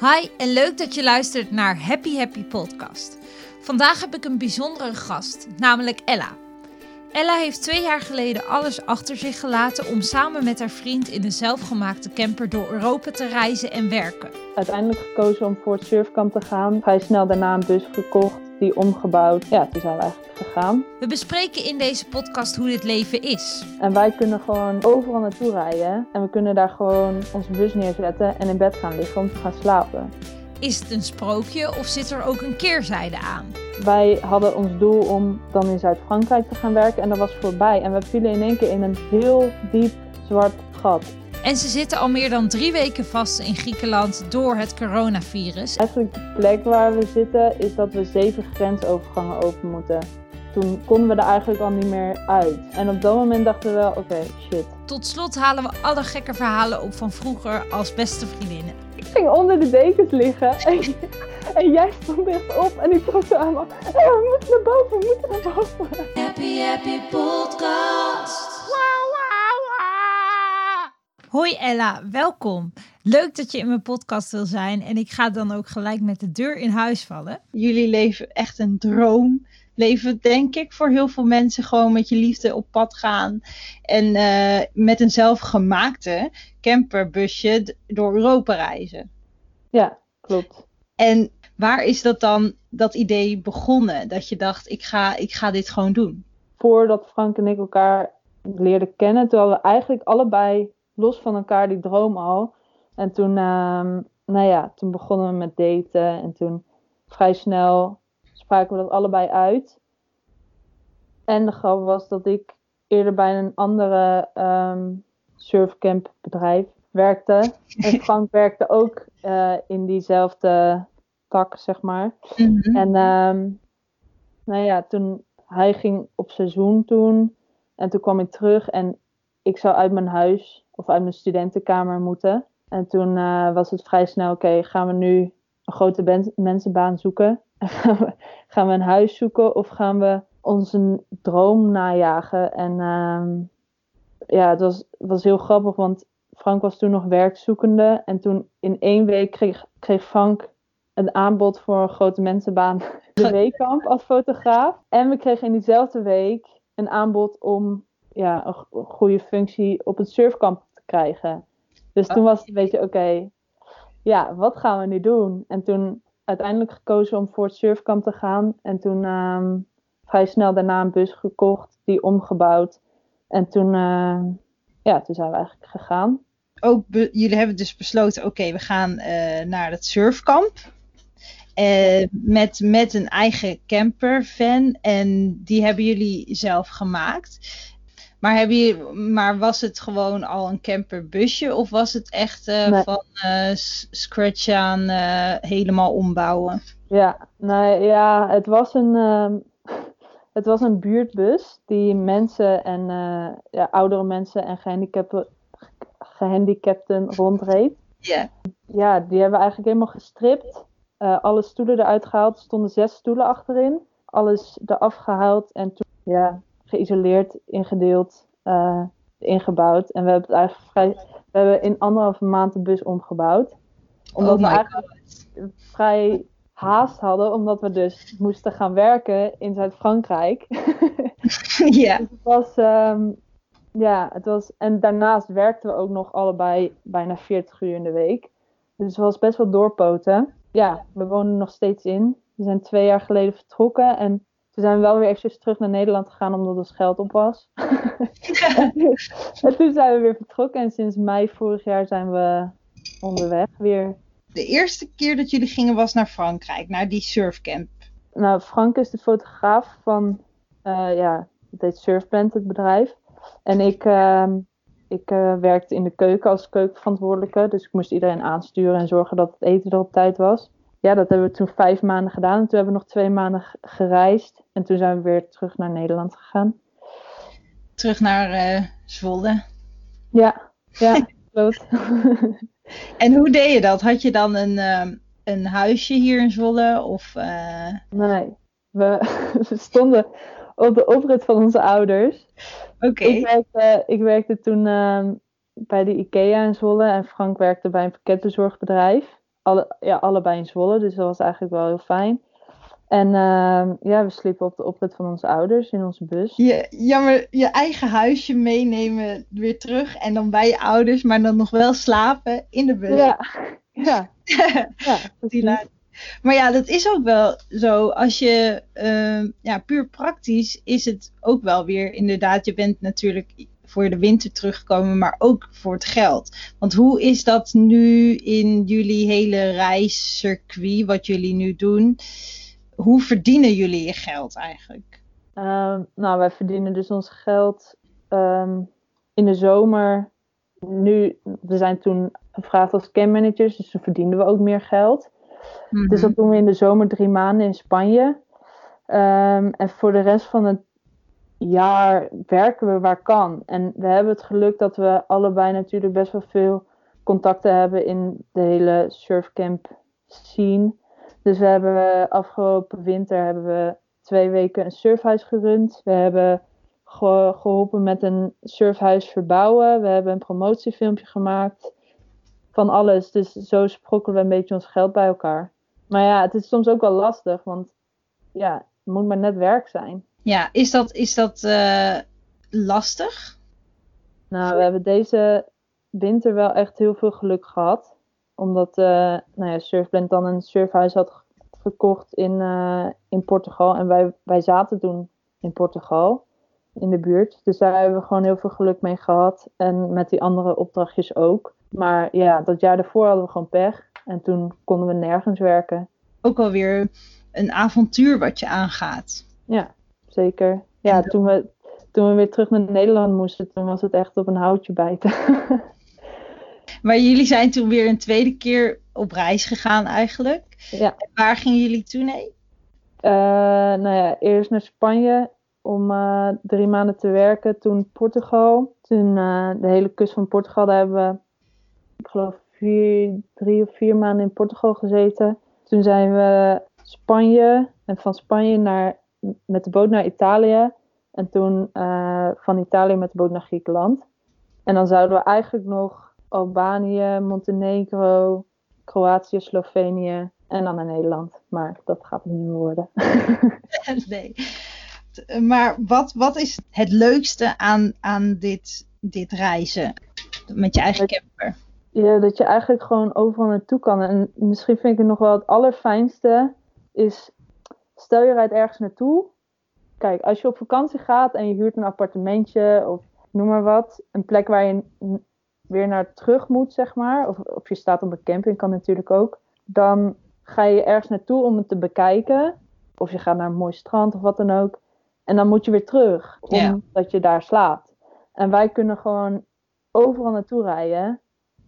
Hi en leuk dat je luistert naar Happy Happy Podcast. Vandaag heb ik een bijzondere gast, namelijk Ella. Ella heeft twee jaar geleden alles achter zich gelaten om samen met haar vriend in een zelfgemaakte camper door Europa te reizen en werken. Uiteindelijk gekozen om voor het surfkamp te gaan. Vrij snel daarna een bus gekocht, die omgebouwd. Ja, toen zijn we eigenlijk gegaan. We bespreken in deze podcast hoe dit leven is. En wij kunnen gewoon overal naartoe rijden. En we kunnen daar gewoon onze bus neerzetten en in bed gaan liggen om te gaan slapen. Is het een sprookje of zit er ook een keerzijde aan? Wij hadden ons doel om dan in Zuid-Frankrijk te gaan werken en dat was voorbij. En we vielen in één keer in een heel diep zwart gat. En ze zitten al meer dan drie weken vast in Griekenland door het coronavirus. Eigenlijk de plek waar we zitten is dat we zeven grensovergangen open moeten. Toen konden we er eigenlijk al niet meer uit. En op dat moment dachten we wel, oké, shit. Tot slot halen we alle gekke verhalen op van vroeger als beste vriendinnen. Ik ging onder de dekens liggen en, en jij stond echt op en ik vroeg zo aan me, "Eh, we moeten naar boven, we moeten naar boven. Happy Happy Podcast. Hoi Ella, welkom. Leuk dat je in mijn podcast wil zijn en ik ga dan ook gelijk met de deur in huis vallen. jullie leven echt een droom. Leven, denk ik, voor heel veel mensen gewoon met je liefde op pad gaan. En eh, met een zelfgemaakte camperbusje door Europa reizen. Ja, klopt. En waar is dat dan, dat idee begonnen? Dat je dacht, ik ga, ik ga dit gewoon doen. Voordat Frank en ik elkaar leerden kennen, toen hadden we eigenlijk allebei los van elkaar die droom al. En toen, ehm, nou ja, toen begonnen we met daten en toen vrij snel spraken we dat allebei uit. En de grap was dat ik eerder bij een andere ehm surfcamp bedrijf werkte. En Frank werkte ook eh, in diezelfde tak, zeg maar. En ehm, nou ja, toen hij ging op seizoen toen. En toen kwam ik terug en ik zou uit mijn huis of uit mijn studentenkamer moeten. En toen eh, was het vrij snel, oké, gaan we nu een grote ben- mensenbaan zoeken? En gaan we, gaan we een huis zoeken of gaan we onze droom najagen? En ehm, ja, het was, was heel grappig, want Frank was toen nog werkzoekende. En toen in één week kreeg, kreeg Frank een aanbod voor een grote mensenbaan de weekkamp als fotograaf. En we kregen in diezelfde week een aanbod om ja, een go- goede functie op het surfkamp krijgen. Dus toen was het een beetje, oké, ja, wat gaan we nu doen? En toen uiteindelijk gekozen om voor het surfkamp te gaan. En toen ehm, vrij snel daarna een bus gekocht, die omgebouwd. En toen, ehm, ja, toen zijn we eigenlijk gegaan. Ook jullie hebben dus besloten, oké, we gaan eh, naar het surfkamp. Eh, met, met een eigen campervan. En die hebben jullie zelf gemaakt. Maar, hebben jullie, maar was het gewoon al een camperbusje? Of was het echt eh, Nee. van eh, scratch aan eh, helemaal ombouwen? Ja, nou ja, het was een, ehm, het was een buurtbus die mensen en ja, oudere mensen en gehandicapten, gehandicapten rondreed. Ja. Ja, die hebben we eigenlijk helemaal gestript. Alle stoelen eruit gehaald. Er stonden zes stoelen achterin. Alles eraf gehaald en toen ja, geïsoleerd, ingedeeld, eh, ingebouwd. En we hebben het eigenlijk vrij, we hebben in anderhalve maand de bus omgebouwd. Omdat Oh we eigenlijk vrij haast hadden, omdat we dus moesten gaan werken in Zuid-Frankrijk. ja. Dus het was, ehm, ja, het was, en daarnaast werkten we ook nog allebei bijna 40 uur in de week. Dus het was best wel doorpoten. Ja, we wonen nog steeds in. We zijn twee jaar geleden vertrokken en toen zijn we wel weer eventjes terug naar Nederland gegaan omdat ons geld op was. en toen zijn we weer vertrokken en sinds mei vorig jaar zijn we onderweg weer. De eerste keer dat jullie gingen was naar Frankrijk, naar die surfcamp. Nou, Frank is de fotograaf van, eh, ja, het heet Surfband, het bedrijf. En ik, ehm, ik eh, werkte in de keuken als keukenverantwoordelijke. Dus ik moest iedereen aansturen en zorgen dat het eten er op tijd was. Ja, dat hebben we toen vijf maanden gedaan. En toen hebben we nog twee maanden gereisd. En toen zijn we weer terug naar Nederland gegaan. Terug naar eh, Zwolle. Ja, ja, klopt. En hoe deed je dat? Had je dan een, ehm, een huisje hier in Zwolle? Of, eh, nee, we, we stonden op de oprit van onze ouders. Oké. Ik, werkte, ik werkte toen ehm, bij de IKEA in Zwolle en Frank werkte bij een pakketbezorgbedrijf. Alle, ja, allebei in Zwolle, dus dat was eigenlijk wel heel fijn. En ehm, ja, we sliepen op de oprit van onze ouders in onze bus. Je, jammer, je eigen huisje meenemen weer terug en dan bij je ouders, maar dan nog wel slapen in de bus. Ja, ja. ja Die laat- Maar ja, dat is ook wel zo. Als je, ehm, ja, puur praktisch is het ook wel weer inderdaad. Je bent natuurlijk voor de winter teruggekomen, maar ook voor het geld. Want hoe is dat nu in jullie hele reiscircuit, wat jullie nu doen? Hoe verdienen jullie je geld eigenlijk? Ehm, nou, wij verdienen dus ons geld ehm, in de zomer. Nu, we zijn toen gevraagd als cammanagers, dus toen verdienden we ook meer geld. Dus dat doen we in de zomer drie maanden in Spanje. Ehm, en voor de rest van het jaar werken we waar kan. En we hebben het geluk dat we allebei natuurlijk best wel veel contacten hebben in de hele surfcamp scene. Dus we hebben afgelopen winter hebben we twee weken een surfhuis gerund. We hebben ge- geholpen met een surfhuis verbouwen. We hebben een promotiefilmpje gemaakt. Van alles. Dus zo sprokkelen we een beetje ons geld bij elkaar. Maar ja, het is soms ook wel lastig, want ja, het moet maar net werk zijn. Ja, is dat, is dat eh, lastig? Nou, we hebben deze winter wel echt heel veel geluk gehad. Omdat eh nou ja, Surfblend dan een surfhuis had ge- gekocht in, eh, in Portugal. En wij, wij zaten toen in Portugal, in de buurt. Dus daar hebben we gewoon heel veel geluk mee gehad. En met die andere opdrachtjes ook. Maar ja, dat jaar daarvoor hadden we gewoon pech. En toen konden we nergens werken. Ook alweer een avontuur wat je aangaat. Ja, zeker. Ja, toen we, toen we weer terug naar Nederland moesten, toen was het echt op een houtje bijten. Maar jullie zijn toen weer een tweede keer op reis gegaan eigenlijk. ja. En waar gingen jullie toen heen? Eh, nou ja, eerst naar Spanje om eh, drie maanden te werken. Toen Portugal. Toen eh, de hele kust van Portugal. Daar hebben we, ik geloof, vier, drie of vier maanden in Portugal gezeten. Toen zijn we Spanje. En van Spanje naar, met de boot naar Italië. En toen eh, van Italië met de boot naar Griekenland. En dan zouden we eigenlijk nog Albanië, Montenegro, Kroatië, Slovenië en dan naar Nederland. Maar dat gaat het niet meer worden. nee. Maar wat, wat is het leukste aan, aan dit, dit reizen? Met je eigen camper. Ja, dat je eigenlijk gewoon overal naartoe kan. En misschien vind ik het nog wel het allerfijnste is, stel je rijdt ergens naartoe. Kijk, als je op vakantie gaat en je huurt een appartementje of noem maar wat, een plek waar je weer naar terug moet, zeg maar. Of, of je staat op een camping, kan natuurlijk ook. Dan ga je ergens naartoe om het te bekijken. Of je gaat naar een mooi strand of wat dan ook. En dan moet je weer terug, omdat je daar slaapt. En wij kunnen gewoon overal naartoe rijden.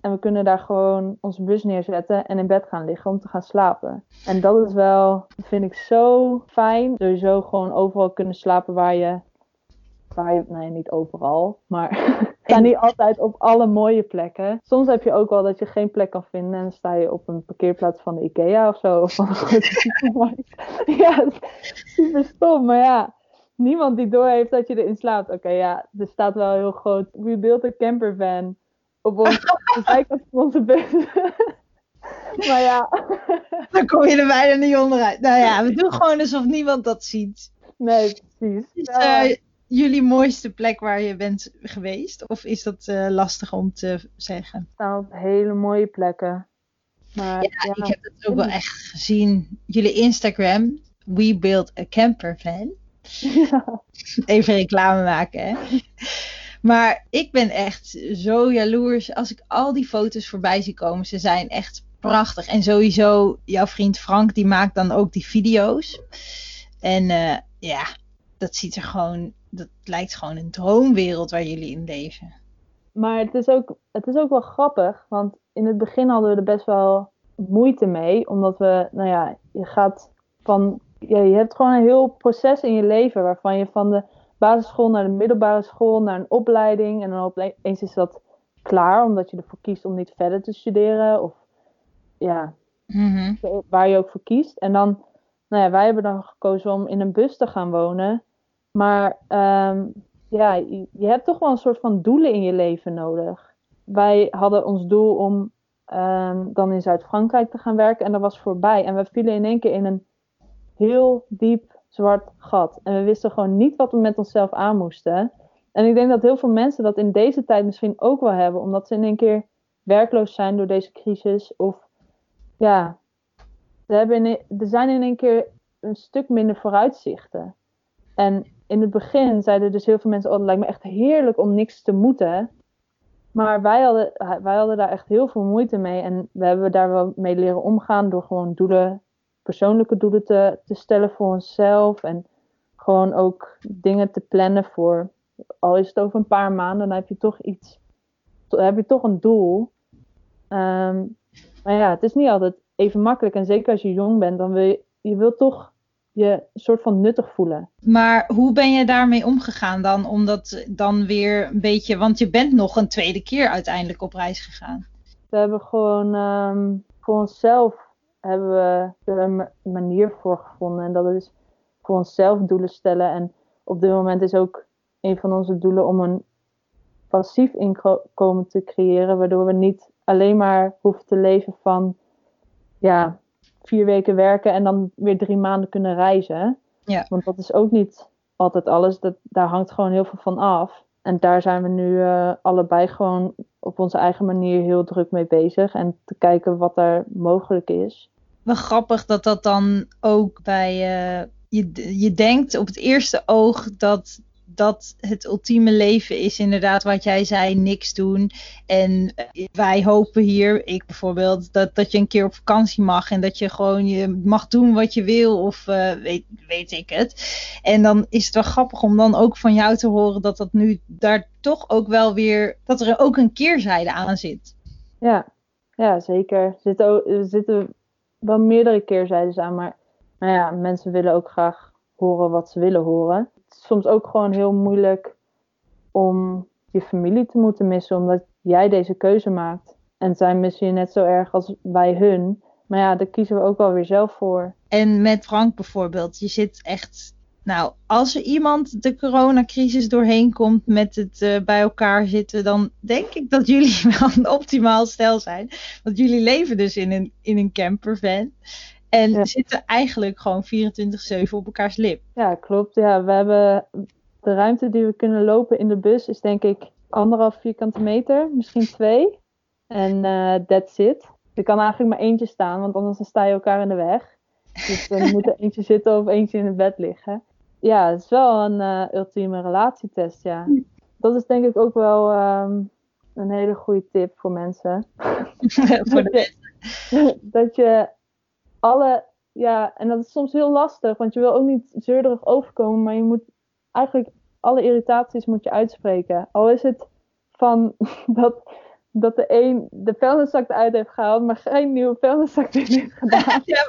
En we kunnen daar gewoon onze bus neerzetten en in bed gaan liggen om te gaan slapen. En dat is wel, vind ik zo fijn. Sowieso gewoon overal kunnen slapen waar je, waar je nee niet overal, maar sta niet altijd op alle mooie plekken. Soms heb je ook wel dat je geen plek kan vinden en dan sta je op een parkeerplaats van de Ikea of zo. Of van een grote supermarkt. ja, super stom, maar ja. Niemand die door heeft dat je erin slaapt. Oké, ja, er staat wel heel groot. We built a camper van op ons, de zijkant van onze bus. maar ja, Dan kom je er bijna niet onderuit. Nou ja, we doen gewoon alsof niemand dat ziet. nee, precies. Is eh, jullie mooiste plek waar je bent geweest? Of is dat eh, lastig om te zeggen? hele mooie plekken. Maar ja, Ik heb het ook wel echt gezien. Jullie Instagram, We Build a Camper Van. ja. Even reclame maken, hè. Maar ik ben echt zo jaloers als ik al die foto's voorbij zie komen. Ze zijn echt prachtig. En sowieso, jouw vriend Frank, die maakt dan ook die video's. En eh, ja, dat ziet er gewoon, dat lijkt gewoon een droomwereld waar jullie in leven. Maar het is, ook, het is ook wel grappig, want in het begin hadden we er best wel moeite mee. Omdat we, nou ja, je gaat van, ja, je hebt gewoon een heel proces in je leven waarvan je van de basisschool naar de middelbare school, naar een opleiding. En dan opeens is dat klaar, omdat je ervoor kiest om niet verder te studeren. Of ja, Mhm. waar je ook voor kiest. En dan, nou ja, wij hebben dan gekozen om in een bus te gaan wonen. Maar ehm, ja, je, je hebt toch wel een soort van doelen in je leven nodig. Wij hadden ons doel om ehm, dan in Zuid-Frankrijk te gaan werken. En dat was voorbij. En we vielen in één keer in een heel diep zwart gat. En we wisten gewoon niet wat we met onszelf aan moesten. En ik denk dat heel veel mensen dat in deze tijd misschien ook wel hebben, omdat ze in één keer werkloos zijn door deze crisis. Of ja, ze hebben in, er zijn in één keer een stuk minder vooruitzichten. En in het begin zeiden dus heel veel mensen: Oh, het lijkt me echt heerlijk om niks te moeten. Maar wij hadden, wij hadden daar echt heel veel moeite mee. En we hebben daar wel mee leren omgaan door gewoon doelen, persoonlijke doelen te, te stellen voor onszelf. En gewoon ook dingen te plannen voor, al is het over een paar maanden, dan heb je toch iets, dan heb je toch een doel. Ehm, maar ja, het is niet altijd even makkelijk. En zeker als je jong bent, dan wil je, je wil toch je soort van nuttig voelen. Maar hoe ben je daarmee omgegaan dan? Omdat dan weer een beetje, want je bent nog een tweede keer uiteindelijk op reis gegaan. We hebben gewoon um, voor onszelf hebben we er een manier voor gevonden. En dat is voor onszelf doelen stellen. En op dit moment is ook een van onze doelen om een passief inkomen te creëren. Waardoor we niet alleen maar hoeven te leven van ja, vier weken werken en dan weer drie maanden kunnen reizen. Ja. Want dat is ook niet altijd alles. Dat, daar hangt gewoon heel veel van af. En daar zijn we nu uh, allebei gewoon op onze eigen manier heel druk mee bezig. En te kijken wat er mogelijk is. Wel grappig dat dat dan ook bij. Uh, je, je denkt op het eerste oog dat dat het ultieme leven is inderdaad wat jij zei, niks doen. En eh, wij hopen hier, ik bijvoorbeeld, dat, dat je een keer op vakantie mag en dat je gewoon je mag doen wat je wil of uh, weet, weet ik het. En dan is het wel grappig om dan ook van jou te horen dat dat nu daar toch ook wel weer, dat er ook een keerzijde aan zit. Ja, ja zeker. Er zitten, er zitten wel meerdere keerzijdes aan, maar nou ja, mensen willen ook graag horen wat ze willen horen soms ook gewoon heel moeilijk om je familie te moeten missen, omdat jij deze keuze maakt. En zij missen je net zo erg als wij hun. Maar ja, daar kiezen we ook wel weer zelf voor. En met Frank bijvoorbeeld, je zit echt. Nou, als er iemand de coronacrisis doorheen komt met het uh, bij elkaar zitten, dan denk ik dat jullie wel een optimaal stel zijn. Want jullie leven dus in een, in een campervan. En ja. zitten eigenlijk gewoon 24-7 op elkaars lip. Ja, klopt. Ja, we hebben de ruimte die we kunnen lopen in de bus is denk ik anderhalf vierkante meter, misschien twee. En uh, that's it. Er kan eigenlijk maar eentje staan, want anders sta je elkaar in de weg. Dus er moet er eentje zitten of eentje in het bed liggen. Ja, het is wel een uh, ultieme relatietest, ja. Dat is denk ik ook wel um, een hele goede tip voor mensen. voor de mensen. dat je alle, ja, en dat is soms heel lastig, want je wil ook niet zeurderig overkomen, maar je moet eigenlijk alle irritaties moet je uitspreken. Al is het van dat, dat de een de vuilniszak eruit heeft gehaald, maar geen nieuwe vuilniszak erin heeft gedaan. ja,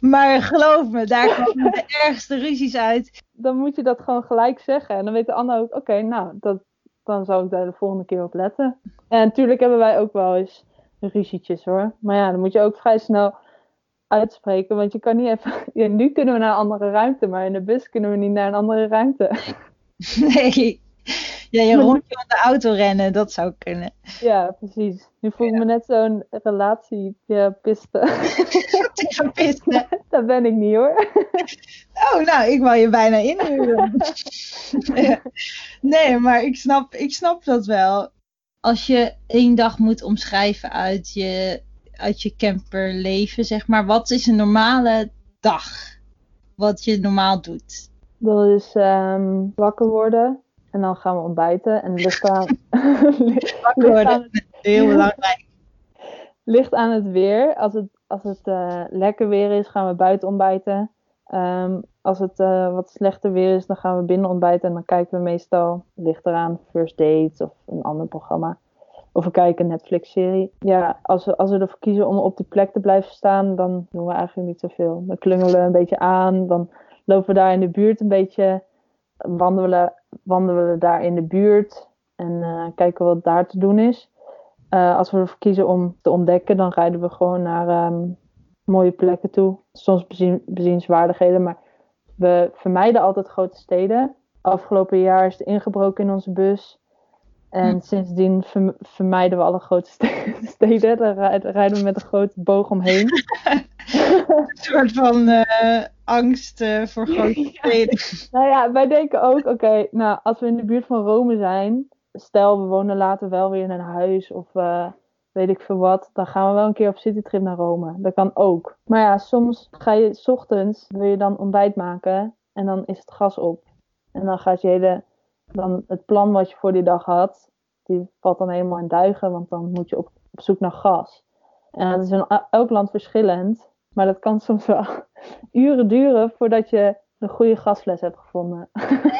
maar geloof me, daar komen de ergste ruzies uit. Dan moet je dat gewoon gelijk zeggen. En dan weet de ander ook, oké, nou, dat, dan zou ik daar de volgende keer op letten. En natuurlijk hebben wij ook wel eens ruzietjes hoor. Maar ja, dan moet je ook vrij snel uitspreken. Want je kan niet even. Ja, nu kunnen we naar een andere ruimte, maar in de bus kunnen we niet naar een andere ruimte. Nee. Ja, je rondje aan de auto rennen, dat zou kunnen. Ja, precies. Nu voel ik ja. me net zo'n relatie ja, piste. piste. Dat ben ik niet hoor. Oh, nou, ik wou je bijna inhuren. nee, maar ik snap, ik snap dat wel. Als je één dag moet omschrijven uit je uit je camperleven, zeg maar. Wat is een normale dag? Wat je normaal doet? Dat is um, wakker worden en dan gaan we ontbijten. En ligt aan... wakker worden, heel belangrijk. Ligt aan het weer. Als het, als het uh, lekker weer is, gaan we buiten ontbijten. Um, als het uh, wat slechter weer is, dan gaan we binnen ontbijten. En dan kijken we meestal, ligt eraan, First Dates of een ander programma. Of kijken een Netflix-serie. Ja, als we, als we ervoor kiezen om op die plek te blijven staan, dan doen we eigenlijk niet zoveel. Dan klungelen we een beetje aan, dan lopen we daar in de buurt een beetje, wandelen, wandelen we daar in de buurt en uh, kijken wat daar te doen is. Uh, als we ervoor kiezen om te ontdekken, dan rijden we gewoon naar um, mooie plekken toe. Soms bezien, bezienswaardigheden, maar we vermijden altijd grote steden. Afgelopen jaar is er ingebroken in onze bus. En Hm. sindsdien verm- vermijden we alle grote ste- steden. Daar rij- rijden we met een grote boog omheen. Een soort van eh, angst eh, voor grote steden. Nou ja, wij denken ook, oké, nou, als we in de buurt van Rome zijn, stel we wonen later wel weer in een huis of eh, weet ik veel wat, dan gaan we wel een keer op citytrip naar Rome. Dat kan ook. Maar ja, soms ga je 's ochtends, wil je dan ontbijt maken en dan is het gas op. En dan gaat je hele, dan het plan wat je voor die dag had, die valt dan helemaal in duigen, want dan moet je op, op zoek naar gas. En dat is in el- elk land verschillend, maar dat kan soms wel uren duren voordat je een goede gasfles hebt gevonden.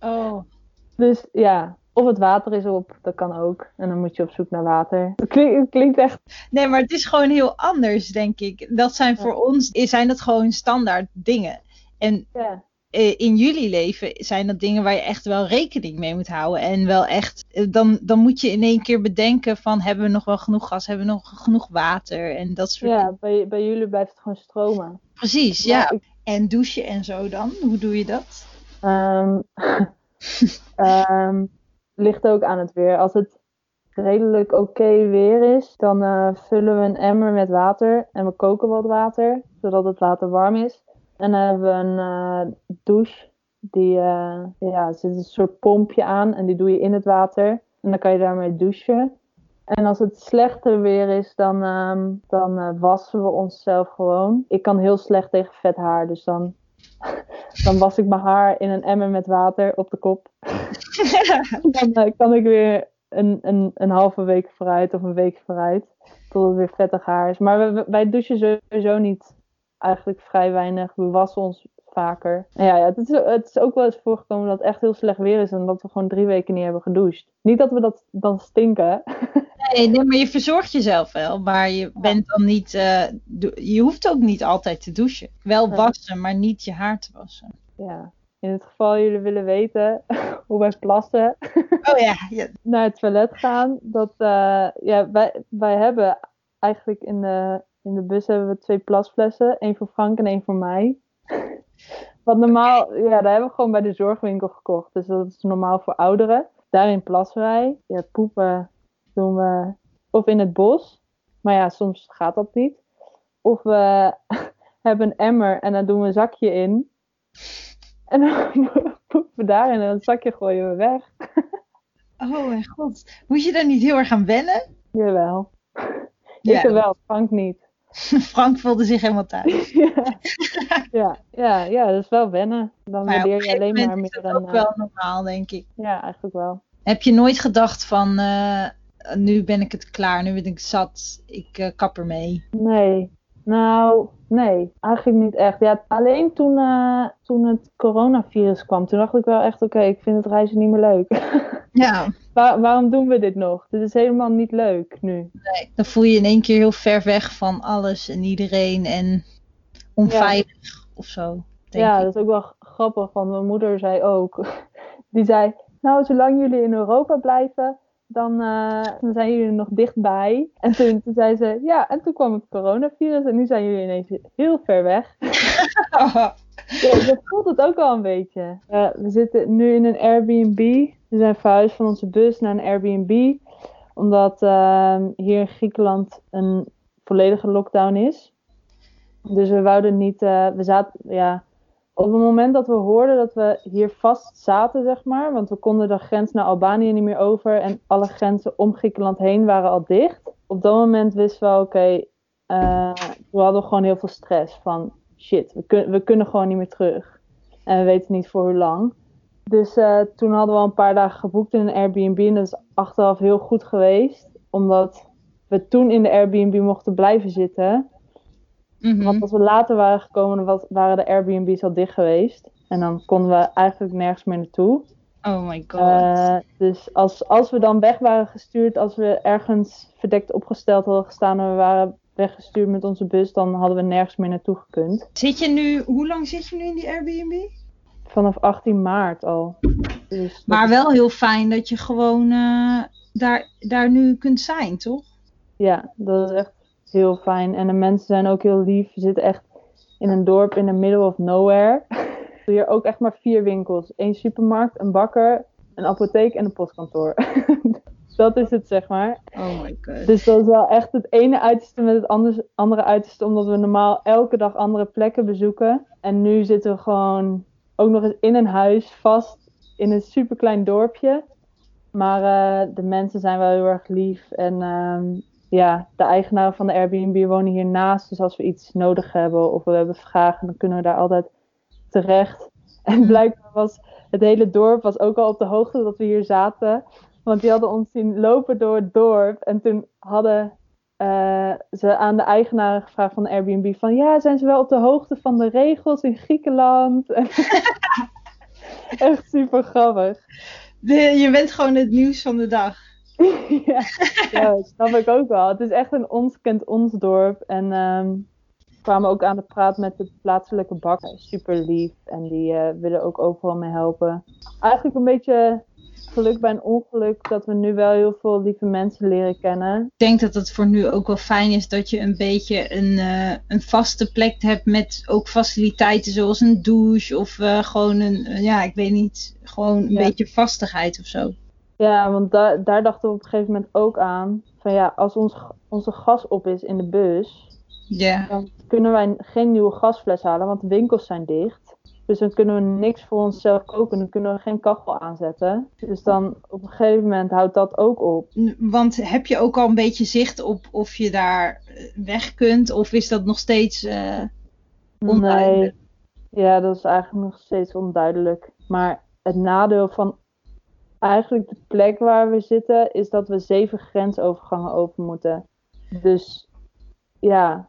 Oh. Dus ja, of het water is op, dat kan ook. En dan moet je op zoek naar water. Het klinkt, het klinkt echt. Nee, maar het is gewoon heel anders, denk ik. Dat zijn voor ons, zijn dat gewoon standaard dingen. En Ja, in jullie leven zijn dat dingen waar je echt wel rekening mee moet houden. En wel echt, eh, dan, dan moet je in één keer bedenken van, hebben we nog wel genoeg gas? Hebben we nog genoeg water? En dat soort dingen. ja bij, bij jullie blijft het gewoon stromen. Precies, ja. En douchen en zo dan? Hoe doe je dat? ehm, ehm, ligt ook aan het weer. Als het redelijk oké weer is, dan eh, vullen we een emmer met water en we koken wat water, zodat het water warm is. En dan hebben we een eh, douche. Die, eh, ja, er zit een soort pompje aan en die doe je in het water. En dan kan je daarmee douchen. En als het slechter weer is, dan, ehm, dan eh, wassen we onszelf gewoon. Ik kan heel slecht tegen vet haar, dus dan, dan was ik mijn haar in een emmer met water op de kop. dan kan ik weer een, een, een halve week vooruit of een week vooruit. Tot het weer vettig haar is. Maar we- wij douchen sowieso niet eigenlijk vrij weinig. We wassen ons vaker. En ja, ja het, is, het is ook wel eens voorgekomen dat het echt heel slecht weer is. En dat we gewoon drie weken niet hebben gedoucht. Niet dat we dat dan stinken. Nee, nee, maar je verzorgt jezelf wel. Maar je bent dan niet, eh, je hoeft ook niet altijd te douchen. Wel wassen, maar niet je haar te wassen. Ja. In het geval jullie willen weten hoe wij plassen. Oh ja, ja. naar het toilet gaan. Dat, eh, ja, wij, wij hebben eigenlijk in de, in de bus hebben we twee plasflessen. één voor Frank en één voor mij. Wat normaal, ja, daar hebben we gewoon bij de zorgwinkel gekocht. Dus dat is normaal voor ouderen. Daarin plassen wij. Ja, poepen doen we of in het bos. Maar ja, soms gaat dat niet. Of we hebben een emmer en daar doen we een zakje in. En dan poepen we daarin en dat zakje gooien we weg. Oh mijn god. Moet je daar niet heel erg aan wennen? Jawel. Ja. Ik wel, Frank niet. Frank voelde zich helemaal thuis. ja. ja, ja, ja, dat is wel wennen. Dan Maar een je alleen maar is meer dat dan... ook eh, wel normaal, denk ik. Ja, eigenlijk wel. Heb je nooit gedacht van, eh, nu ben ik het klaar, nu ben ik zat, ik eh, kap ermee. Nee. Nou, nee. Eigenlijk niet echt. Ja, alleen toen, eh, toen het coronavirus kwam, toen dacht ik wel echt, oké, ik vind het reizen niet meer leuk. Ja, Waar- waarom doen we dit nog? Dit is helemaal niet leuk nu. nee. Dan voel je je in één keer heel ver weg van alles en iedereen en onveilig of zo. Denk ja, ik. dat is ook wel grappig, want mijn moeder zei ook. Die zei, nou, zolang jullie in Europa blijven, dan, eh, dan zijn jullie nog dichtbij. En toen, toen zei ze, ja, en toen kwam het coronavirus en nu zijn jullie ineens heel ver weg. Ja, je voelt het ook wel een beetje. We zitten nu in een Airbnb. We zijn verhuisd van onze bus naar een Airbnb. Omdat ehm, hier in Griekenland een volledige lockdown is. Dus we wouden niet. eh, we zaten. Ja, op het moment dat we hoorden dat we hier vast zaten, zeg maar. Want we konden de grens naar Albanië niet meer over. En alle grenzen om Griekenland heen waren al dicht. Op dat moment wisten we, oké. eh, we hadden gewoon heel veel stress. Van shit, we, kun- we kunnen gewoon niet meer terug. En we weten niet voor hoe lang. Dus eh, toen hadden we al een paar dagen geboekt in een Airbnb. En dat is achteraf heel goed geweest. Omdat we toen in de Airbnb mochten blijven zitten. Mhm. Want als we later waren gekomen, was- waren de Airbnb's al dicht geweest. En dan konden we eigenlijk nergens meer naartoe. Oh my god. Eh, dus als, als we dan weg waren gestuurd, als we ergens verdekt opgesteld hadden gestaan en we waren weggestuurd met onze bus, dan hadden we nergens meer naartoe gekund. Zit je nu, hoe lang zit je nu in die Airbnb? Vanaf 18 maart al. Dus Maar wel heel fijn dat je gewoon eh, daar, daar nu kunt zijn, toch? Ja, dat is echt heel fijn. En de mensen zijn ook heel lief. We zitten echt in een dorp in the middle of nowhere. Hier ook echt maar vier winkels. Eén supermarkt, een bakker, een apotheek en een postkantoor. dat is het, zeg maar. Oh my god. Dus dat is wel echt het ene uiterste met het anders, andere uiterste, omdat we normaal elke dag andere plekken bezoeken. En nu zitten we gewoon ook nog eens in een huis vast in een superklein dorpje. Maar eh, de mensen zijn wel heel erg lief. En ehm, ja, de eigenaren van de Airbnb wonen hiernaast. Dus als we iets nodig hebben of we hebben vragen, dan kunnen we daar altijd terecht. En blijkbaar was het hele dorp was ook al op de hoogte dat we hier zaten. Want die hadden ons zien lopen door het dorp. En toen hadden eh, ze aan de eigenaren gevraagd van de Airbnb van... Ja, zijn ze wel op de hoogte van de regels in Griekenland? Echt super grappig. Je bent gewoon het nieuws van de dag. ja, ja, dat snap ik ook wel. Het is echt een ons kent ons dorp. En we kwamen ook aan de praat met de plaatselijke bakker. Super lief. En die eh, willen ook overal mee helpen. Eigenlijk een beetje geluk bij een ongeluk dat we nu wel heel veel lieve mensen leren kennen. Ik denk dat het voor nu ook wel fijn is dat je een beetje een, eh, een vaste plek hebt met ook faciliteiten zoals een douche of eh, gewoon een, ja, ik weet niet, gewoon een Ja. beetje vastigheid of zo. Ja, want da daar dachten we op een gegeven moment ook aan. Van ja, als ons, onze gas op is in de bus, Ja. dan kunnen wij geen nieuwe gasfles halen, want de winkels zijn dicht. Dus dan kunnen we niks voor onszelf koken, dan kunnen we geen kachel aanzetten. Dus dan op een gegeven moment houdt dat ook op. Want heb je ook al een beetje zicht op of je daar eh, weg kunt of is dat nog steeds eh, onduidelijk? Nee, ja, dat is eigenlijk nog steeds onduidelijk. Maar het nadeel van eigenlijk de plek waar we zitten, is dat we zeven grensovergangen over moeten. Dus ja,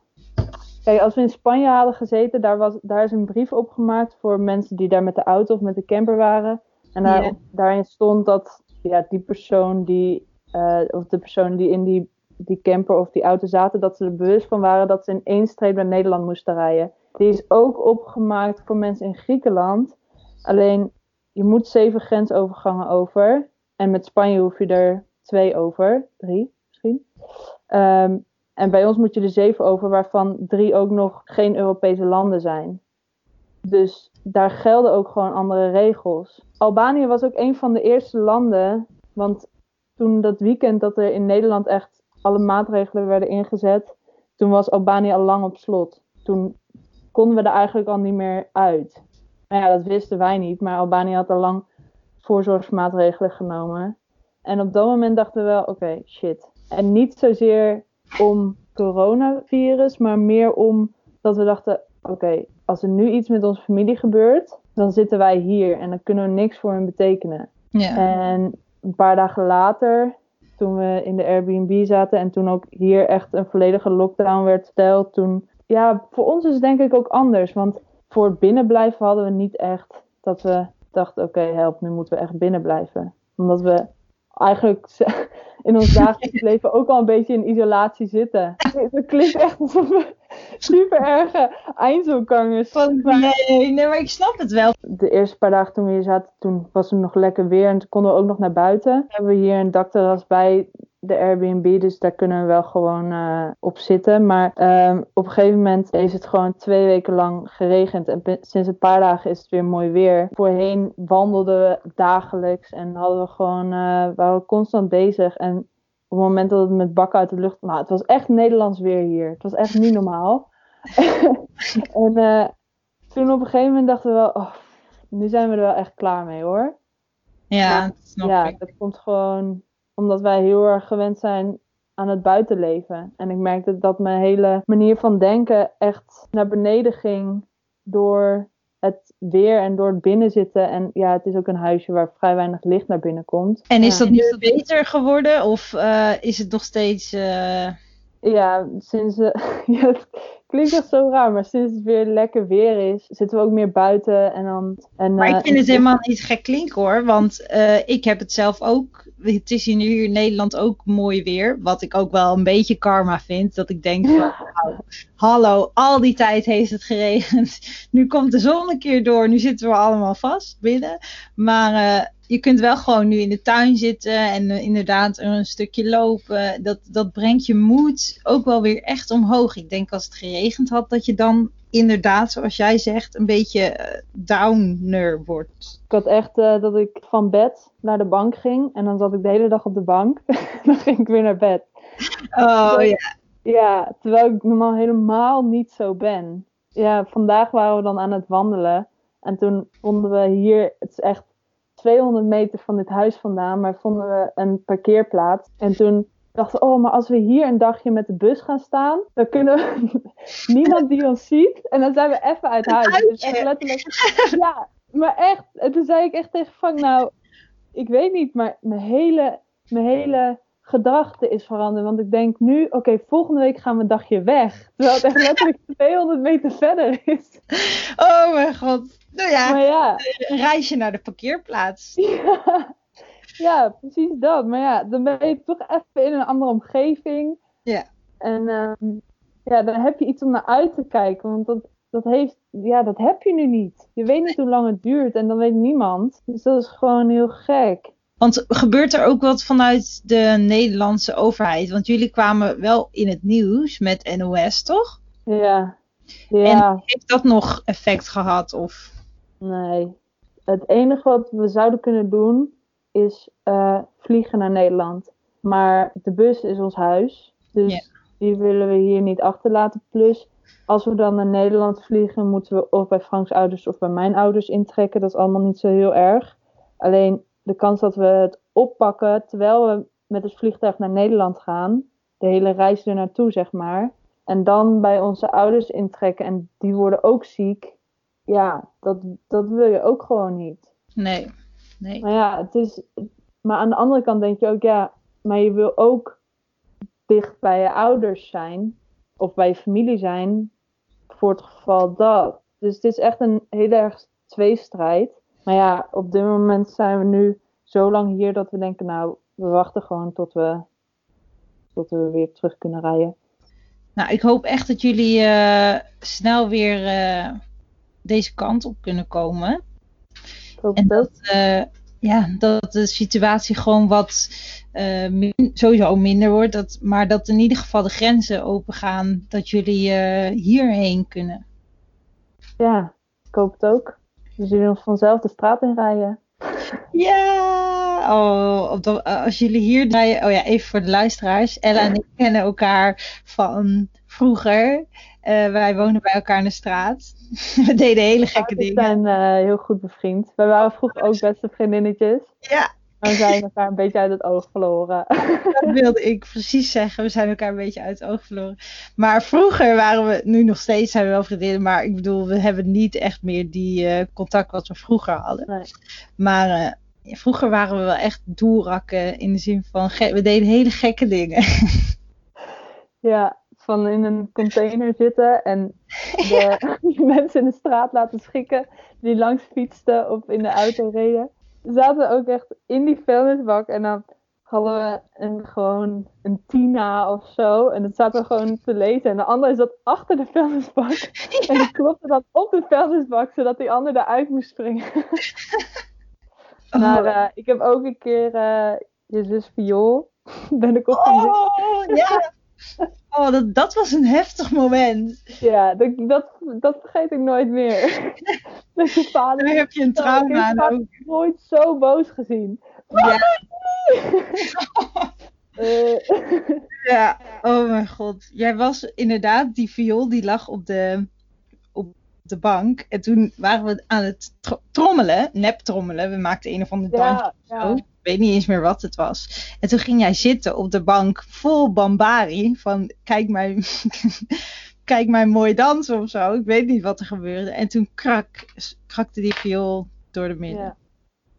kijk, als we in Spanje hadden gezeten, daar, was, daar is een brief opgemaakt voor mensen die daar met de auto of met de camper waren. En daar, daarin stond dat ja, die persoon die, eh, of de persoon die in die, die camper of die auto zaten, dat ze er bewust van waren dat ze in één streep naar Nederland moesten rijden. Die is ook opgemaakt voor mensen in Griekenland. Alleen je moet zeven grensovergangen over. En met Spanje hoef je er twee over. Drie misschien. Ehm, en bij ons moet je er zeven over, waarvan drie ook nog geen Europese landen zijn. Dus daar gelden ook gewoon andere regels. Albanië was ook een van de eerste landen. Want toen dat weekend dat er in Nederland echt alle maatregelen werden ingezet, toen was Albanië al lang op slot. Toen konden we er eigenlijk al niet meer uit. Nou ja, dat wisten wij niet, maar Albanië had al lang voorzorgsmaatregelen genomen. En op dat moment dachten we wel, oké, shit. En niet zozeer om coronavirus, maar meer om dat we dachten, oké, als er nu iets met onze familie gebeurt, dan zitten wij hier en dan kunnen we niks voor hen betekenen. Ja. En een paar dagen later, toen we in de Airbnb zaten en toen ook hier echt een volledige lockdown werd gesteld, toen, ja, voor ons is het denk ik ook anders. Want voor binnenblijven hadden we niet echt dat we dachten, oké, help, nu moeten we echt binnen blijven. Omdat we eigenlijk in ons dagelijks leven ook al een beetje in isolatie zitten. Het klinkt echt alsof we super erge eindselgangers Van, nee, nee, maar ik snap het wel. de eerste paar dagen toen we hier zaten, toen was het nog lekker weer en toen konden we ook nog naar buiten. We hebben hier een dakterras bij de Airbnb, dus daar kunnen we wel gewoon eh, op zitten. Maar ehm, op een gegeven moment heeft het gewoon twee weken lang geregend en sinds een paar dagen is het weer mooi weer. Voorheen wandelden we dagelijks en hadden we gewoon, eh, waren we constant bezig en op het moment dat het met bakken uit de lucht... Nou, het was echt Nederlands weer hier. Het was echt niet normaal. en eh, toen op een gegeven moment dachten we wel... Oh, nu zijn we er wel echt klaar mee hoor. Ja, Maar- snap ja, ik. dat komt gewoon omdat wij heel erg gewend zijn aan het buitenleven. En ik merkte dat mijn hele manier van denken echt naar beneden ging door het weer en door het binnenzitten. En ja, het is ook een huisje waar vrij weinig licht naar binnen komt. En is Ja. dat nu beter geworden of eh, is het nog steeds... eh, Ja, sinds. eh, ja, het klinkt echt zo raar, maar sinds het weer lekker weer is, zitten we ook meer buiten. En dan, en, Maar eh, ik vind het helemaal niet gek klinken hoor, want eh, ik heb het zelf ook. Het is hier nu in Nederland ook mooi weer, wat ik ook wel een beetje karma vind. Dat ik denk van, hallo, al die tijd heeft het geregend. Nu komt de zon een keer door, nu zitten we allemaal vast binnen. Maar eh, je kunt wel gewoon nu in de tuin zitten en eh, inderdaad een stukje lopen. Dat, dat brengt je moed ook wel weer echt omhoog. Ik denk als het geregend had, dat je dan inderdaad, zoals jij zegt, een beetje eh, downer wordt. Ik had echt eh, dat ik van bed naar de bank ging en dan zat ik de hele dag op de bank. dan ging ik weer naar bed. Oh ja. Ja, terwijl ik normaal helemaal niet zo ben. Ja, vandaag waren we dan aan het wandelen. En toen vonden we hier, het is echt 200 meter van dit huis vandaan, maar vonden we een parkeerplaats. En toen dachten we, oh, maar als we hier een dagje met de bus gaan staan, dan kunnen we niemand die ons ziet. En dan zijn we even uit huis. Dus echt letterlijk, ja, maar echt. En toen zei ik echt tegen Frank, nou, ik weet niet, maar mijn hele, mijn hele gedachte is veranderd. Want ik denk nu, oké, volgende week gaan we een dagje weg. Terwijl het echt letterlijk 200 meter verder is. Oh mijn god. Nou ja, Maar ja, een reisje naar de parkeerplaats. ja, ja, precies dat. Maar ja, dan ben je toch even in een andere omgeving. Ja. En ehm, ja, dan heb je iets om naar uit te kijken. Want dat, dat, heeft, ja, dat heb je nu niet. Je weet niet hoe lang het duurt en dan weet niemand. Dus dat is gewoon heel gek. Want gebeurt er ook wat vanuit de Nederlandse overheid? Want jullie kwamen wel in het nieuws met NOS, toch? Ja, ja. Heeft dat nog effect gehad? Of... Nee. Het enige wat we zouden kunnen doen is eh, vliegen naar Nederland. Maar de bus is ons huis. Dus die willen we hier niet achterlaten. Plus, als we dan naar Nederland vliegen, moeten we of bij Franks ouders of bij mijn ouders intrekken. Dat is allemaal niet zo heel erg. Alleen de kans dat we het oppakken terwijl we met het vliegtuig naar Nederland gaan, de hele reis er naartoe, zeg maar. En dan bij onze ouders intrekken en die worden ook ziek. Ja, dat, dat wil je ook gewoon niet. Nee. nee. Maar ja, het is. Maar aan de andere kant denk je ook, ja, maar je wil ook dicht bij je ouders zijn. Of bij je familie zijn. Voor het geval dat. Dus het is echt een heel erg tweestrijd. Maar ja, op dit moment zijn we nu zo lang hier dat we denken, nou, we wachten gewoon tot we, tot we weer terug kunnen rijden. Nou, ik hoop echt dat jullie eh, snel weer eh, deze kant op kunnen komen. En dat. eh, ja, dat de situatie gewoon wat eh, min- sowieso minder wordt. Dat, maar dat in ieder geval de grenzen open gaan. Dat jullie eh, hierheen kunnen. Ja, ik hoop het ook. We zullen ons vanzelf de straat in rijden. Ja, oh, op de- eh, als jullie hier draaien. Oh ja, even voor de luisteraars. Ella en ik kennen elkaar van vroeger. Eh, wij wonen bij elkaar in de straat. We deden hele gekke We dingen. zijn eh, heel goed bevriend. Wij waren vroeger ook beste vriendinnetjes. Ja, Maar we zijn elkaar een beetje uit het oog verloren. dat wilde ik precies zeggen. We zijn elkaar een beetje uit het oog verloren. Maar vroeger waren we, nu nog steeds zijn we wel vriendinnen. Maar ik bedoel, we hebben niet echt meer die contact wat we vroeger hadden. Nee. Maar vroeger waren we wel echt doelrakken in de zin van, we deden hele gekke dingen. Ja, van in een container zitten en de mensen in de straat laten schikken die langs fietsten of in de auto reden. We zaten ook echt in die vuilnisbak en dan hadden we een, gewoon een Tina of zo. En dat zaten we gewoon te lezen. En de andere zat achter de vuilnisbak. En die klopte dan op de vuilnisbak, zodat die ander eruit moest springen. Maar eh, ik heb ook een keer eh, je zus Viool. Ben ik op oh, ja. Oh, dat, dat was een heftig moment. Ja, dat, dat, dat vergeet ik nooit meer. Je vader. Daar heb je een ik heb trauma aan ook. nooit zo boos gezien. Ja, Eh, ja, oh mijn god. Jij was inderdaad, die viool die lag op de, de bank. En toen waren we aan het tro- trommelen, nep trommelen. We maakten een of ander dansje. ja. Ik weet niet eens meer wat het was. En toen ging jij zitten op de bank vol bambari. Van kijk mijn, kijk mijn mooi dansen of zo. Ik weet niet wat er gebeurde. En toen krak, krakte die viool door de midden. ja.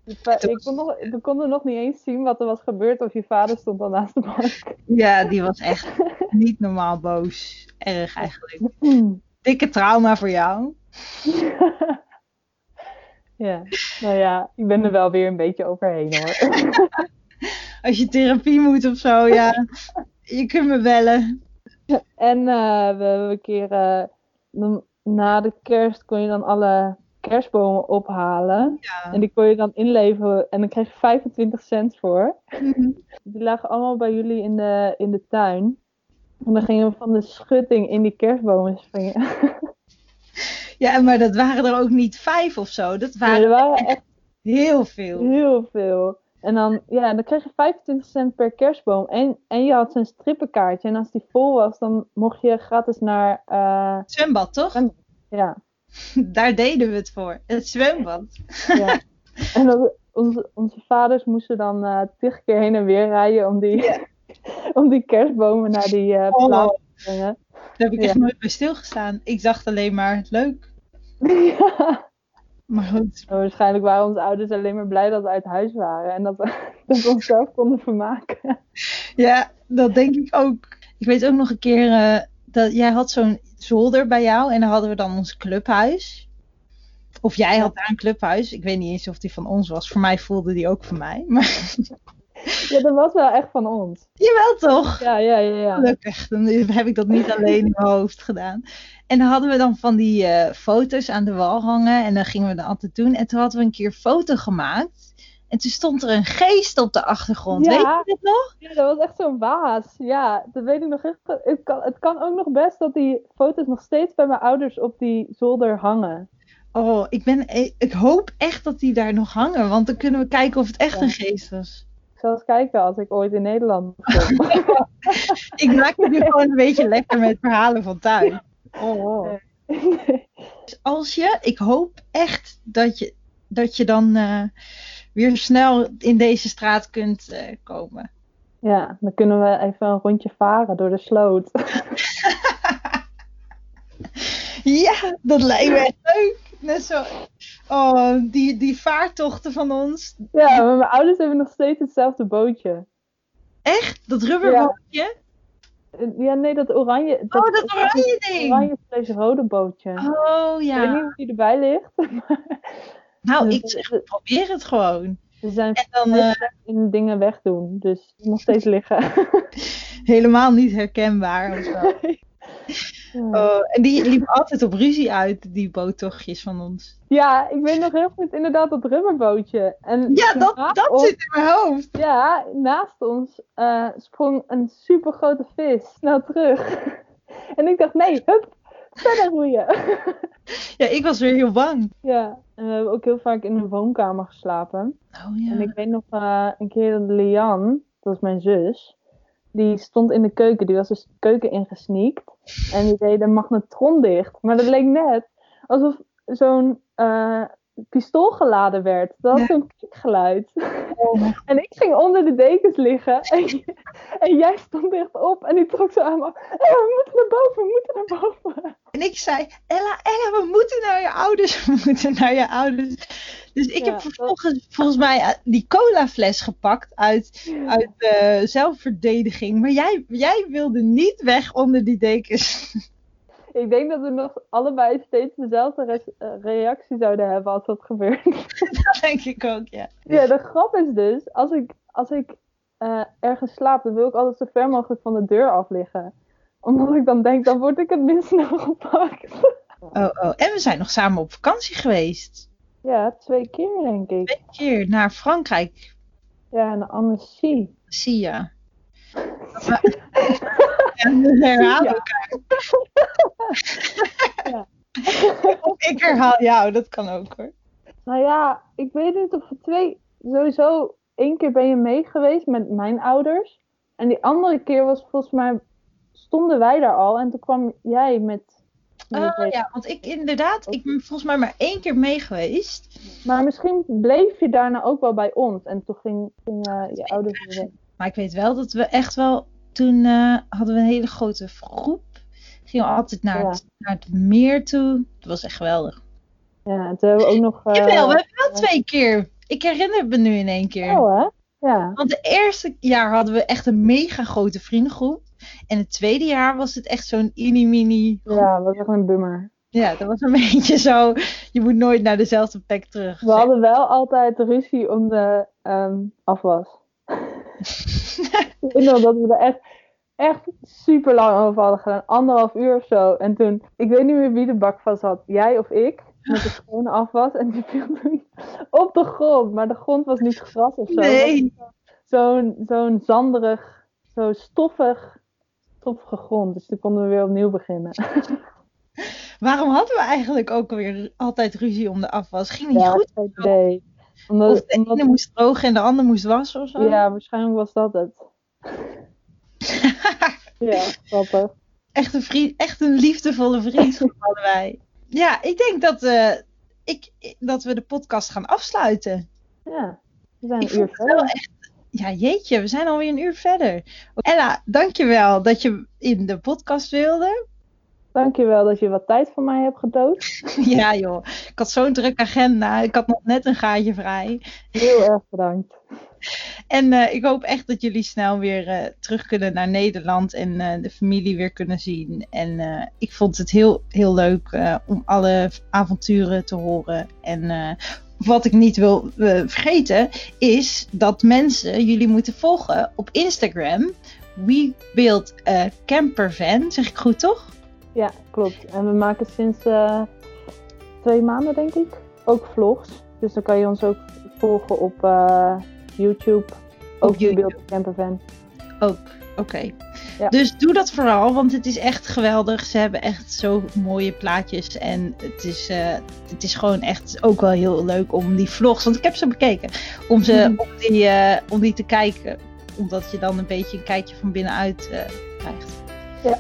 Dus wij- ik kon nog, we konden nog niet eens zien wat er was gebeurd of je vader stond al naast de bank. Ja, die was echt niet normaal boos. Erg eigenlijk. Dikke trauma voor jou. ja, nou ja, ik ben er wel weer een beetje overheen hoor. Als je therapie moet of zo, ja. Je kunt me bellen. En eh, we hebben een keer, eh, na de kerst kon je dan alle kerstbomen ophalen. Ja. En die kon je dan inleveren en dan kreeg je 25 cent voor. Die lagen allemaal bij jullie in de, in de tuin. En dan gingen we van de schutting in die kerstbomen springen. Ja, maar dat waren er ook niet vijf of zo. Dat waren er waren echt heel veel. heel veel. En dan, ja, dan kreeg je 25 cent per kerstboom. En, en je had zo'n strippenkaartje. En als die vol was, dan mocht je gratis naar, eh, Zwembad, toch? Ja, Daar deden we het voor. Het zwembad. ja. En dat, onze, onze vaders moesten dan eh tig keer heen en weer rijden om die, om die kerstbomen naar die plaats te brengen. Daar heb ik Ja. echt nooit bij stilgestaan. Ik dacht alleen maar leuk. ja. Maar goed. Maar waarschijnlijk waren onze ouders alleen maar blij dat we uit huis waren. En dat we, dat we onszelf konden vermaken. Ja, dat denk ik ook. Ik weet ook nog een keer eh, dat jij had zo'n zolder bij jou en dan hadden we dan ons clubhuis. Of jij had daar een clubhuis. Ik weet niet eens of die van ons was. Voor mij voelde die ook van mij. Maar Ja, dat was wel echt van ons. jawel toch? Ja, ja, ja. ja. Gelukkig. Dan heb ik dat niet alleen in mijn hoofd gedaan. En dan hadden we dan van die eh, foto's aan de wal hangen. En dan gingen we dat altijd doen. En toen hadden we een keer een foto gemaakt. En toen stond er een geest op de achtergrond. Ja. Weet je dat nog? Ja, dat was echt zo'n waas. Ja, dat weet ik nog echt. Het kan, het kan ook nog best dat die foto's nog steeds bij mijn ouders op die zolder hangen. Oh, ik, ben, ik hoop echt dat die daar nog hangen. Want dan kunnen we kijken of het echt een geest was. Ik zal eens kijken als ik ooit in Nederland kom. Ik maak het nu gewoon een beetje lekker met verhalen van tuin. oh. Dus als je, ik hoop echt dat je, dat je dan eh, weer snel in deze straat kunt eh, komen. Ja, dan kunnen we even een rondje varen door de sloot. Ja, dat lijkt me echt leuk. Net zo, oh, die, die vaartochten van ons. Ja, maar mijn ouders hebben nog steeds hetzelfde bootje. Echt, dat rubberbootje. Ja, nee, dat oranje. Oh, dat oranje ding. Oranje slash rode bootje. Oh Ik weet niet ja. of die erbij ligt. Nou, Dus ik zeg, probeer het gewoon. We zijn En dan eh, slecht in dingen wegdoen. Dus nog steeds liggen. helemaal niet herkenbaar. Of zo. Oh, en die liep altijd op ruzie uit, die boottochtjes van ons. Ja, ik weet nog heel goed inderdaad dat rubberbootje. En Ja, dat, dat zit in mijn hoofd. Ja, naast ons eh, sprong een super grote vis snel terug. en ik dacht, nee, hup, verder roeien. Ja, ik was weer heel bang. ja, en we hebben ook heel vaak in de woonkamer geslapen. Oh ja. En ik weet nog eh, een keer dat Lian, dat was mijn zus, die stond in de keuken. Die was dus de keuken ingesneakt. En die deed de magnetron dicht. Maar dat leek net alsof zo'n eh, pistool geladen werd. Dat Ja. zo'n klikgeluid. Oh. En ik ging onder de dekens liggen. En, en jij stond dicht op. En die trok zo aan me. "Eh, we moeten naar boven, we moeten naar boven. En ik zei, Ella, Ella, we moeten naar je ouders, we moeten naar je ouders. Dus ik Ja, heb vervolgens volgens mij eh, die colafles gepakt uit, uit eh, zelfverdediging. Maar jij, jij wilde niet weg onder die dekens. Ik denk dat we nog allebei steeds dezelfde eh, reactie zouden hebben als dat gebeurt. dat denk ik ook, ja. Ja, de grap is dus, als ik, als ik eh, ergens slaap, dan wil ik altijd zo ver mogelijk van de deur af liggen. Omdat ik dan denk, dan word ik het minst snel gepakt. Oh, oh. En we zijn nog samen op vakantie geweest. Ja, twee keer denk ik. Twee keer naar Frankrijk. Ja, en de Annecy. Zie je. En we herhalen Ja. elkaar. Ja. Of ik herhaal jou, dat kan ook hoor. Nou ja, ik weet niet of we twee... Sowieso, één keer ben je mee geweest met mijn ouders. En die andere keer was volgens mij... Stonden wij daar al en toen kwam jij met... Oh deze- ja, want ik inderdaad, ik ben volgens mij maar één keer mee geweest. Maar misschien bleef je daarna ook wel bij ons. En toen ging, ging eh, je ouders weer weg. Maar ik weet wel dat we echt wel, toen eh, hadden we een hele grote groep. Gingen we altijd naar, Ja. het, naar het meer toe. Dat was echt geweldig. Ja, en toen hebben we ook nog... eh, Jawel, we hebben wel twee keer. Ik herinner me nu in één keer. Oh, hè? Ja. Want het eerste jaar hadden we echt een mega grote vriendengroep. En het tweede jaar was het echt zo'n mini-mini. Ja, was echt een bummer. Ja, dat was een beetje zo. Je moet nooit naar dezelfde plek terug. We hadden wel altijd ruzie om de ehm, afwas. Ik weet nog dat we er echt, echt super lang over hadden gedaan. Anderhalf uur of zo. En toen, ik weet niet meer wie de bak vast had. Jij of ik. Met de schone afwas. En die viel op de grond. Maar de grond was niet gras of zo. Nee. Zo'n zo'n zanderig, zo stoffig, stoffige grond. Dus toen konden we weer opnieuw beginnen. Waarom hadden we eigenlijk ook alweer altijd ruzie om de afwas? Ging niet ja, goed? idee. Omdat, Of de omdat- ene moest drogen en de ander moest wassen of zo? ja, waarschijnlijk was dat het. Ja, grappig. echt, een vriend, echt een liefdevolle vriendschap hadden wij. Ja, ik denk dat, eh, ik, dat we de podcast gaan afsluiten. Ja, we zijn Ik een uur verder. echt... Ja, jeetje, we zijn alweer een uur verder. Ella, dankjewel dat je in de podcast wilde. Dankjewel dat je wat tijd voor mij hebt gedood. ja joh, ik had zo'n druk agenda. Ik had nog net een gaatje vrij. Heel erg bedankt. En eh, ik hoop echt dat jullie snel weer eh, terug kunnen naar Nederland en eh, de familie weer kunnen zien. En ik vond het heel, heel leuk om alle avonturen te horen. En wat ik niet wil vergeten is dat mensen jullie moeten volgen op Instagram. We Build a Camper Van, zeg ik goed toch? Ja, klopt. En we maken sinds eh, twee maanden, denk ik, ook vlogs. Dus dan kan je ons ook volgen op eh, YouTube. Ook YouTube. Beeld Campervan. Ook, oké. Ja. Dus doe dat vooral, want het is echt geweldig. Ze hebben echt zo mooie plaatjes. En het is, eh, het is gewoon echt ook wel heel leuk om die vlogs, want ik heb ze bekeken, om, ze, om, die, om die te kijken. Omdat je dan een beetje een kijkje van binnenuit eh, krijgt. Ja.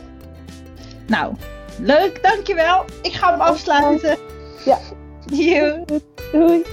Nou, leuk, dankjewel. Ik ga hem afsluiten. Ja. Doei!